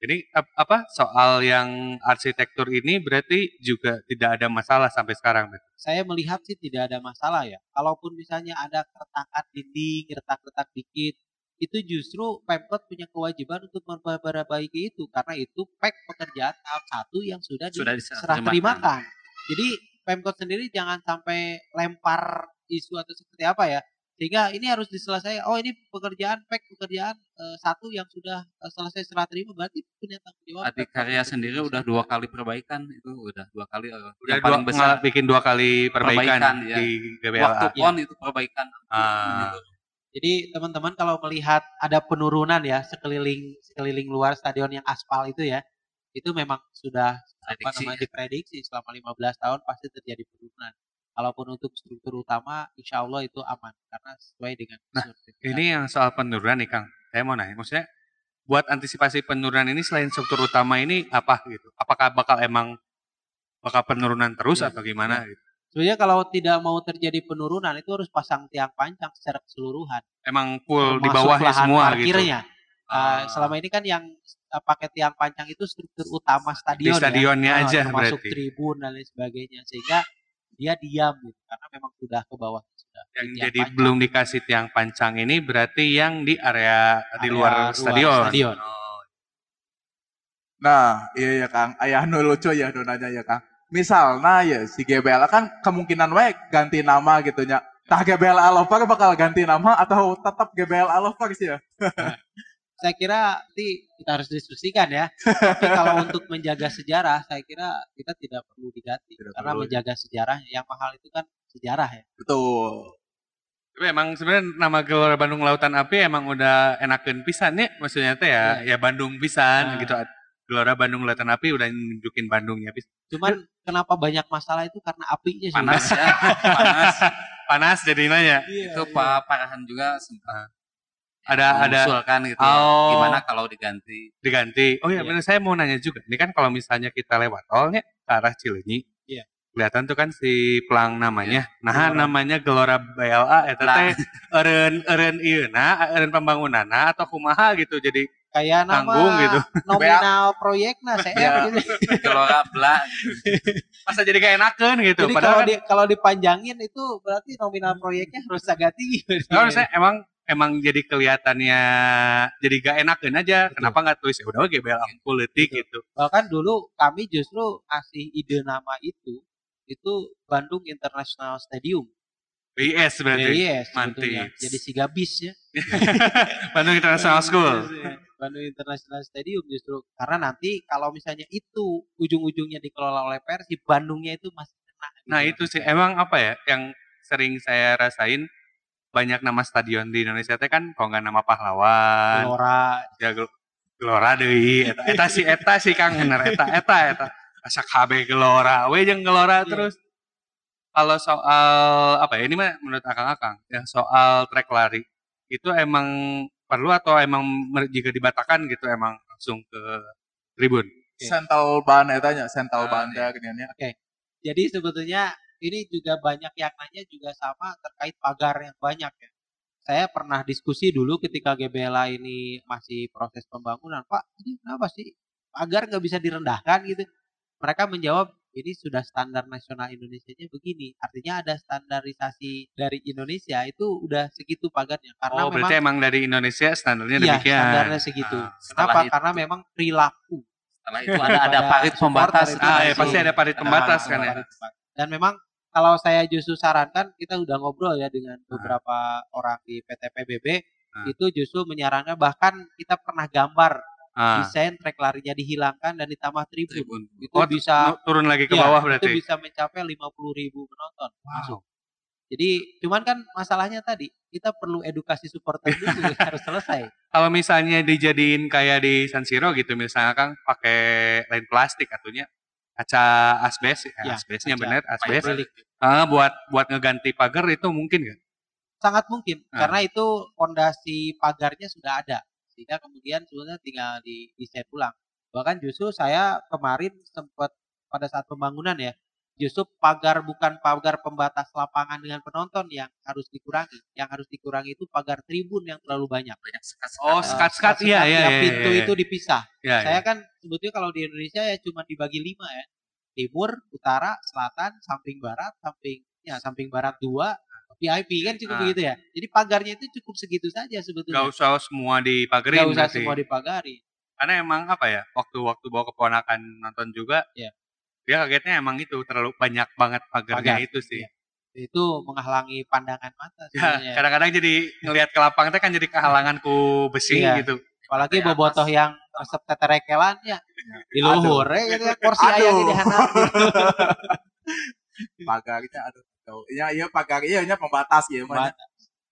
Jadi ap- apa soal yang arsitektur ini berarti juga tidak ada masalah sampai sekarang. Saya melihat sih tidak ada masalah ya. Kalaupun misalnya ada keretakan dinding, retak-retak dikit, itu justru Pemkot punya kewajiban untuk memperbaiki itu karena itu pek pekerjaan tahap satu yang sudah, Sudah diserah terimakan. Jadi Pemkot sendiri jangan sampai lempar isu atau seperti apa ya. Sehingga ini harus diselesaikan. Oh ini pekerjaan pek pekerjaan eh, satu yang sudah eh, selesai serah terima berarti punya tanggung jawab. Adik karya sendiri udah dua kali perbaikan itu udah dua kali eh, Udah dua, paling besar bikin dua kali perbaikan, Perbaikan, ya. di GBLA. waktu pon itu perbaikan Ah. Gitu. Jadi teman-teman kalau melihat ada penurunan ya sekeliling sekeliling luar stadion yang aspal itu ya, itu memang sudah apa Prediksi. namanya diprediksi selama 15 tahun pasti terjadi penurunan. Kalaupun untuk struktur utama, insya Allah itu aman karena sesuai dengan Nah, struktur. Ini yang soal penurunan nih Kang. Saya mau nanya, maksudnya buat antisipasi penurunan ini selain struktur utama ini apa gitu? Apakah bakal emang bakal penurunan terus Ya, atau gimana gitu? Sebenarnya kalau tidak mau terjadi penurunan itu harus pasang tiang panjang secara keseluruhan. Emang full di bawahnya lahan semua gitu. parkirnya. Uh, Ah. selama ini kan yang uh, pakai tiang panjang itu struktur utama stadion Di stadionnya ya. Uh, aja termasuk berarti. tribun dan lain sebagainya sehingga dia diam gitu karena memang sudah ke bawah sudah Yang di jadi panjang. belum dikasih tiang pancang ini berarti yang di area, di Area luar luar stadion. stadion. Oh, Nah, iya ya Kang. Ayah nu lucu ya nu nanya ya Kang. Misalnya ya si GBLA kan kemungkinan wae ganti nama gitu nya. Tah GBLA Lover bakal ganti nama atau tetap GBLA Lover sih ya? Saya kira nanti kita harus diskusikan ya. Tapi kalau untuk menjaga sejarah, saya kira kita tidak perlu diganti Tidak karena perlu. menjaga sejarah yang mahal itu kan sejarah ya. Betul. Tapi emang sebenarnya nama Gelora Bandung Lautan Api emang udah enakeun pisan ya, maksudnya teh ya, ya Bandung pisan Nah. gitu. Gelora Bandung Lautan Api udah nunjukin Bandungnya pisan. Cuman kenapa banyak masalah itu karena apinya sih. panas ya [LAUGHS] panas Panas jadi nanya. Iya, itu iya. Pak Parahan juga sempat Ada ada mengusulkan gitu ya. Oh. gimana kalau diganti diganti. Oh iya, Iya. bener saya mau nanya juga. Ini kan kalau misalnya kita lewat tolnya ke arah Cileunyi. Iya. Kelihatan tuh kan si pelang namanya. Nah, Gelora. namanya Gelora BLA eta Lah. teh eureun eureun ieuna, eureun pembangunanna atau kumaha gitu. Jadi kayak nama tanggung gitu. nominal proyeknya Iya. saya gitu. Gelora Bla Masa jadi kayak enakeun gitu. Jadi Padahal kalau kan di, kalau dipanjangin itu berarti nominal proyeknya harus agak tinggi. Kalau saya emang emang jadi kelihatannya jadi gak enakeun aja. Betul. Kenapa nggak tulis ya udah GBL politik Betul. gitu. Bahkan dulu kami justru kasih ide nama itu itu Bandung International Stadium. BIS berarti. BIS Mantap. Jadi Siga Bis ya. [LAUGHS] Bandung International School. Bandung International Stadium justru karena nanti kalau misalnya itu ujung-ujungnya dikelola oleh Persib, Bandungnya itu masih kena. gitu. Nah itu sih emang apa ya yang sering saya rasain banyak nama stadion di Indonesia teh kan kalau nggak nama pahlawan Gelora ya gel- gelora deui eta, eta si eta si Kang bener eta eta eta asa KB gelora we jeung gelora Iya. terus kalau soal apa ya ini mah menurut akang-akang ya soal trek lari itu emang perlu atau emang mer- jika dibatakan gitu emang langsung ke tribun Oke. Sental ban etanya, sental Ah, ban iya. teh giniannya. Jadi sebetulnya ini juga banyak yang nanya juga sama terkait pagar yang banyak ya. Saya pernah diskusi dulu ketika GBLA ini masih proses pembangunan, Pak, ini kenapa sih pagar nggak bisa direndahkan gitu? Mereka menjawab ini sudah standar nasional Indonesia-nya begini. Artinya ada standarisasi dari Indonesia itu udah segitu pagarnya karena oh memang berarti emang dari Indonesia standarnya iya demikian standarnya segitu. Ah. Setelah Kenapa? itu- Karena memang perilaku setelah itu ada ada parit pembatas ah ya pasti ada parit pembatas kan ya. Dan memang kalau saya justru sarankan kita udah ngobrol ya dengan Ah. beberapa orang di PT PBB Ah. itu justru menyarankan bahkan kita pernah gambar Ah. desain trek larinya dihilangkan dan ditambah tribun. Tribun. Itu Oh, bisa turun lagi ke Iya, bawah itu berarti. bisa mencapai 50 ribu penonton masuk. Jadi cuman kan masalahnya tadi kita perlu edukasi supporter dulu [LAUGHS] harus selesai. Kalau misalnya dijadiin kayak di San Siro gitu, misalnya Kang pakai lain plastik atunya kaca asbes, ya, Ya, asbesnya bener, asbes. Ah, buat buat ngeganti pagar itu mungkin nggak? Sangat mungkin Ah. karena itu fondasi pagarnya sudah ada sehingga kemudian sebenarnya tinggal di desain ulang. Bahkan justru saya kemarin sempat pada saat pembangunan ya, justru pagar bukan pagar pembatas lapangan dengan penonton yang harus dikurangi. Yang harus dikurangi itu pagar tribun yang terlalu banyak. Banyak sekat-sekat. Oh, Eh, sekat-sekat, iya, iya, yang iya, pintu iya. itu dipisah. Ya, Saya kan sebetulnya kalau di Indonesia ya cuma dibagi lima ya. Timur, utara, selatan, samping barat, samping ya samping barat dua, VIP kan cukup Ah. begitu ya. Jadi pagarnya itu cukup segitu saja Gak sebetulnya. usah semua Nggak dipagerin usah berarti. semua dipagari. Karena emang apa ya, waktu-waktu bawa keponakan nonton juga, Iya. dia kagetnya emang itu terlalu banyak banget pagarnya Pagar, itu sih. iya. Itu menghalangi pandangan mata [LAUGHS] Ya, sebenarnya. kadang-kadang jadi ngelihat ke lapang teh kan jadi kehalangan ku besi Iya. gitu. Apalagi atas. bobotoh yang resep teterekelan ya. Di luhur ya ya, porsi Aduh. ayam di handap. Pagarnya aduh tuh. iya iya pagar iya iya pembatas ya mah.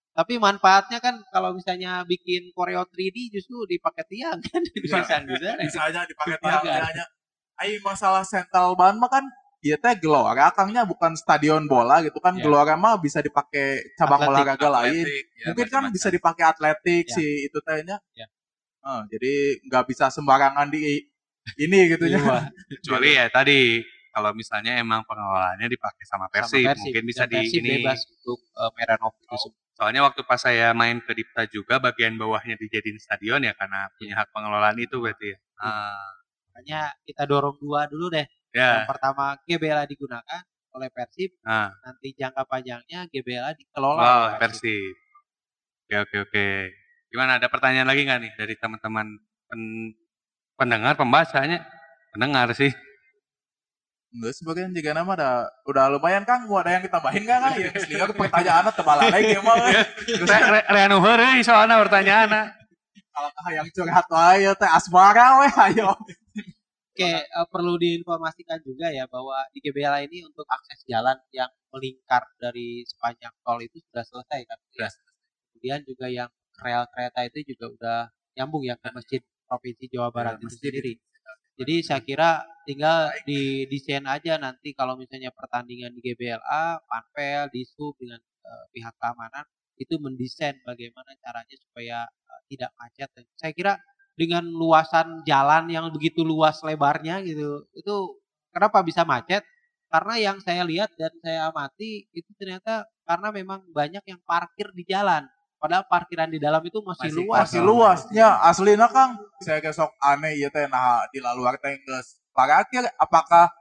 Tapi manfaatnya kan kalau misalnya bikin koreo 3D justru dipakai tiang kan dipasang di sana. bisa aja dipakai tiang aja ai masalah sentral ban mah kan Iya teh gelora kangnya bukan stadion bola gitu kan Iya. gelora mah bisa dipakai cabang Atletik, olahraga lain Atletik, ya, mungkin kan macam-macam. bisa dipakai atletik Ya. si itu tehnya Ya. Eh, jadi nggak bisa sembarangan di ini gitu ya Iya. [LAUGHS] Kecuali ya tadi kalau misalnya emang pengelolaannya dipakai sama Persib, Sama Persib. mungkin bisa Dan di Persib ini. bebas untuk uh, Meranov itu semua. Soalnya waktu pas saya main ke Dipta juga bagian bawahnya dijadiin stadion ya karena punya hak pengelolaan itu berarti ya. Ah, Makanya kita dorong dua dulu deh. ya. Yang pertama GBLA digunakan oleh Persib, Ah, nanti jangka panjangnya GBLA dikelola wow, oleh Persib. Oke oke oke. Gimana ada pertanyaan lagi nggak nih dari teman-teman pen- pendengar pembacanya? Pendengar sih. Enggak sebagian juga nama ada udah lumayan Kang. Mau ada yang ditambahin nggak Kang? Ya sehingga pertanyaan tebal lagi ya mah re- Reanu heureuy soalnya pertanyaan. kalau kah yang curhat wae teh asmara we ayo. Oke, eh, perlu diinformasikan juga ya bahwa di GBLA ini untuk akses jalan yang melingkar dari sepanjang tol itu sudah selesai kan. Sudah Kemudian juga yang rel kereta itu juga udah nyambung ya ke masjid provinsi Jawa Barat itu masjid. sendiri. Jadi saya kira tinggal di desain aja nanti kalau misalnya pertandingan di GBLA, Panpel, Disub dengan eh, pihak keamanan itu mendesain bagaimana caranya supaya eh, tidak macet. Dan saya kira dengan luasan jalan yang begitu luas lebarnya gitu, itu kenapa bisa macet? Karena yang saya lihat dan saya amati itu ternyata karena memang banyak yang parkir di jalan. Padahal parkiran di dalam itu masih, Masih luas. masih luasnya aslina Kang saya kesok aneh ya teh nah di laluar teh geus parkir apakah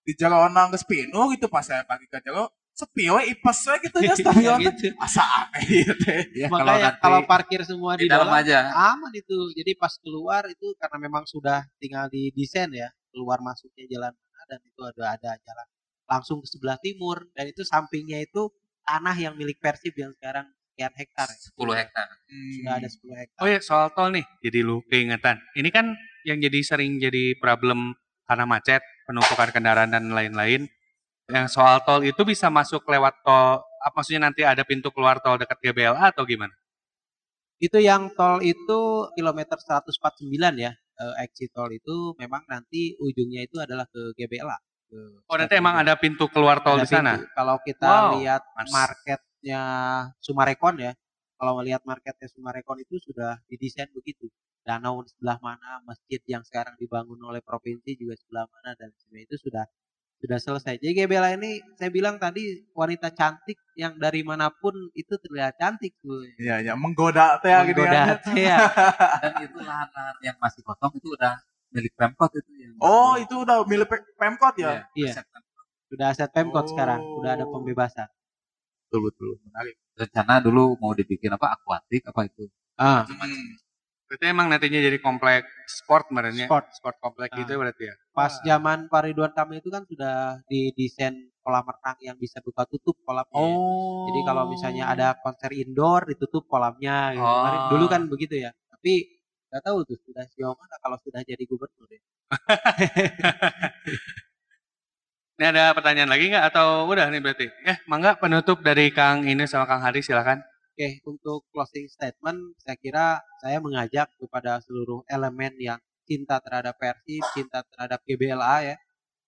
di jero geus penuh gitu pas saya pergi ke jero sepi we ipes we gitu ya [LAUGHS] stadion teh. gitu. asa aneh ya teh Ya, kalau Makanya nanti kalau parkir semua di di, dalam dalam, aja. aman itu. Jadi pas keluar itu karena memang sudah tinggal di desain ya, keluar masuknya jalan mana dan itu ada ada jalan langsung ke sebelah timur dan itu sampingnya itu tanah yang milik Persib yang sekarang sekian hektar ya. 10 hektar. Sudah ada 10 hektar. Oh ya soal tol nih, jadi lu keingetan. Ini kan yang jadi sering jadi problem karena macet, penumpukan kendaraan dan lain-lain. Yang soal tol itu bisa masuk lewat tol, apa maksudnya nanti ada pintu keluar tol dekat GBLA atau gimana? Itu yang tol itu kilometer 149 ya. Eh, exit tol itu memang nanti ujungnya itu adalah ke GBLA. Ke Oh nanti emang ada pintu keluar tol Ada di sana? pintu. Kalau kita Wow, lihat mas. Marketnya Sumarekon ya, kalau melihat marketnya Sumarekon itu sudah didesain begitu. Danau di sebelah mana, masjid yang sekarang dibangun oleh provinsi juga sebelah mana dan sebagainya itu sudah sudah selesai. Jadi GBLA ini saya bilang tadi wanita cantik yang dari mana pun itu terlihat cantik tuh. iya ya menggoda teh gitu Menggoda ya teh ya. [LAUGHS] Dan itu lahan-lahan yang masih kosong itu udah milik Pemkot itu yang oh itu udah milik Pe- Pemkot ya Iya. Pemkot. Sudah aset Pemkot sekarang, udah ada Oh. pembebasan. Betul betul menarik Rencana dulu mau dibikin apa akuatik apa itu. Ah, Hmm. Berarti emang nantinya jadi komplek sport sebenarnya? Sport. Sport komplek Ah. gitu berarti ya? pas Wah. zaman Pak Ridwan Kamil itu kan sudah didesain kolam renang yang bisa buka tutup kolamnya. Oh. Jadi kalau misalnya ada konser indoor ditutup kolamnya gitu. Oh. Dulu kan begitu ya. Tapi Gak tahu tuh sudah sejauh mana kalau sudah jadi gubernur ya. [LAUGHS] Ini ada pertanyaan lagi nggak atau udah nih berarti? Eh, mangga penutup dari Kang ini sama Kang Hari silakan. Oke, untuk closing statement, saya kira saya mengajak kepada seluruh elemen yang cinta terhadap Persib, cinta terhadap GBLA ya,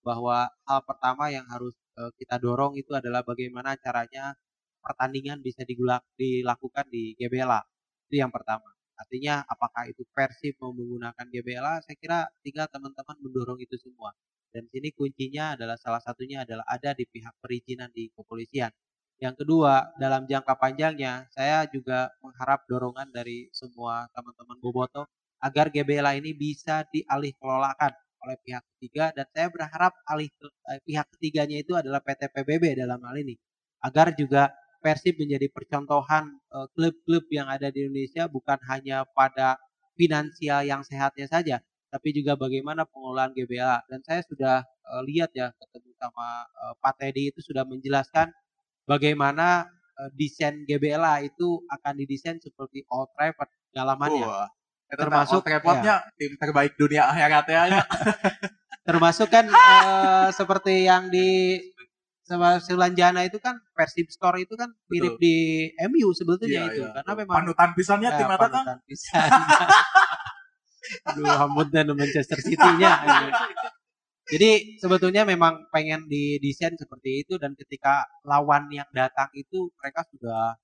bahwa hal pertama yang harus uh, kita dorong itu adalah bagaimana caranya pertandingan bisa digulak, dilakukan di GBLA. Itu yang pertama. Artinya apakah itu Persib mau menggunakan GBLA, saya kira tinggal teman-teman mendorong itu semua. Dan sini kuncinya adalah salah satunya adalah ada di pihak perizinan di kepolisian. Yang kedua, dalam jangka panjangnya, saya juga mengharap dorongan dari semua teman-teman Boboto agar GBLA ini bisa dialih kelolakan oleh pihak ketiga dan saya berharap alih eh, pihak ketiganya itu adalah PT PBB dalam hal ini agar juga Persib menjadi percontohan eh, klub-klub yang ada di Indonesia bukan hanya pada finansial yang sehatnya saja, tapi juga bagaimana pengelolaan GBLA. Dan saya sudah uh, lihat ya ketemu sama uh, Pak Teddy itu sudah menjelaskan bagaimana uh, desain GBLA itu akan didesain seperti Old Trafford dalamannya. Wah. Termasuk- repotnya tim terbaik dunia akhiratnya. [LAUGHS] Termasuk kan uh, seperti yang di Sulanjana itu kan Persib Store itu kan mirip Betul. di MU sebetulnya Iya, itu iya. karena memang Panutan pisannya Ya, tim eta kan. pisan. [LAUGHS] Aduh, dan Manchester City-nya. Jadi sebetulnya memang pengen didesain seperti itu dan ketika lawan yang datang itu mereka sudah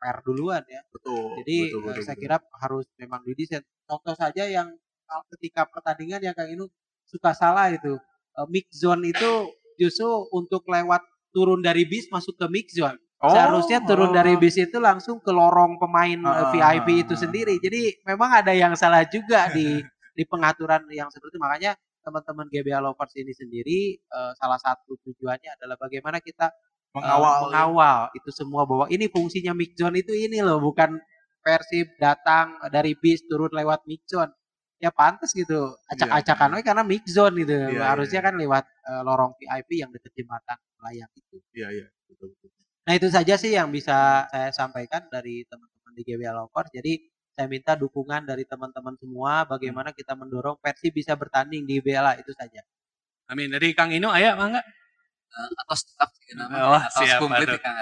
fair duluan ya. Betul. Jadi betul, eh, betul, saya betul. kira harus memang didesain. Contoh saja yang kalau ketika pertandingan yang Kang Inu suka salah itu eh, mix zone itu justru untuk lewat turun dari bis masuk ke mix zone. Seharusnya turun oh. dari bis itu langsung ke lorong pemain eh, Ah, VIP itu ah, sendiri. Jadi memang ada yang salah juga di [LAUGHS] di pengaturan yang seperti itu. Makanya teman-teman GBA Lovers ini sendiri eh, salah satu tujuannya adalah bagaimana kita eh, mengawal. mengawal itu semua bahwa ini fungsinya mix zone itu ini loh bukan Persib datang dari bis turun lewat mix zone. Ya pantas gitu. Acak-acakan we karena mix zone gitu. Iya, Harusnya iya. kan lewat eh, lorong VIP yang dekat jembatan layang itu. Iya, iya. Betul, betul. Nah itu saja sih yang bisa saya sampaikan dari teman-teman di GBA Lovers. Jadi saya minta dukungan dari teman-teman semua bagaimana kita mendorong Persib bisa bertanding di BLA itu saja. Amin. Dari Kang Inu aya mangga? Eh, atau tetap sih nama Oh, atau siap, komplit ya, Kang.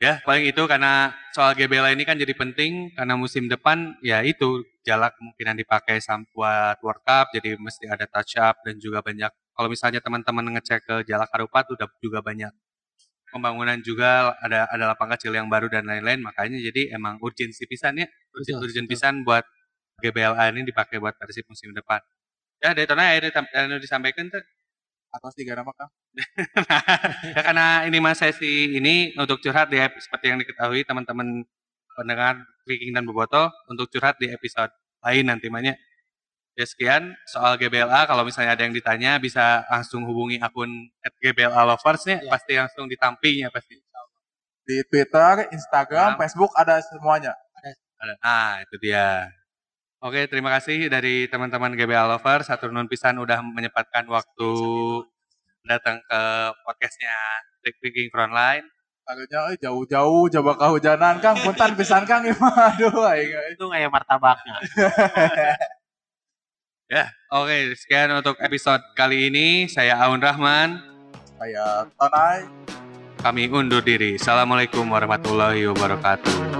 Ya, paling itu karena soal GBLA ini kan jadi penting karena musim depan ya itu jalak kemungkinan dipakai buat World Cup jadi mesti ada touch up dan juga banyak kalau misalnya teman-teman ngecek ke Jalak Harupat udah juga banyak pembangunan juga ada ada lapangan kecil yang baru dan lain-lain makanya jadi emang urgensi pisan ya Betul, urgent betul. pisan buat GBLA ini dipakai buat Persib musim depan. Ya, dari tanah ada yang disampaikan tuh. Atas tiga nama Kang. [LAUGHS] ya karena ini mas sesi ini untuk curhat di ep- seperti yang diketahui teman-teman pendengar Viking dan Boboto untuk curhat di episode lain nanti banyak. Ya sekian soal GBLA kalau misalnya ada yang ditanya bisa langsung hubungi akun @gbla lovers nya Ya. pasti langsung ditampinya pasti. Di Twitter, Instagram, Ya. Facebook ada semuanya. Ada. Ah, itu dia. Oke, terima kasih dari teman-teman GBA Lovers. Satu nun pisan udah menyempatkan waktu datang ke podcastnya Trick Viking Frontline. Akhirnya eh, jauh-jauh coba kehujanan Kang, punten pisan Kang. [LAUGHS] Aduh aing. Itu kayak martabaknya. [LAUGHS] Ya, oke. Sekian untuk episode kali ini. Saya Aun Rahman. Saya Tonai. Kami undur diri. Assalamualaikum warahmatullahi wabarakatuh.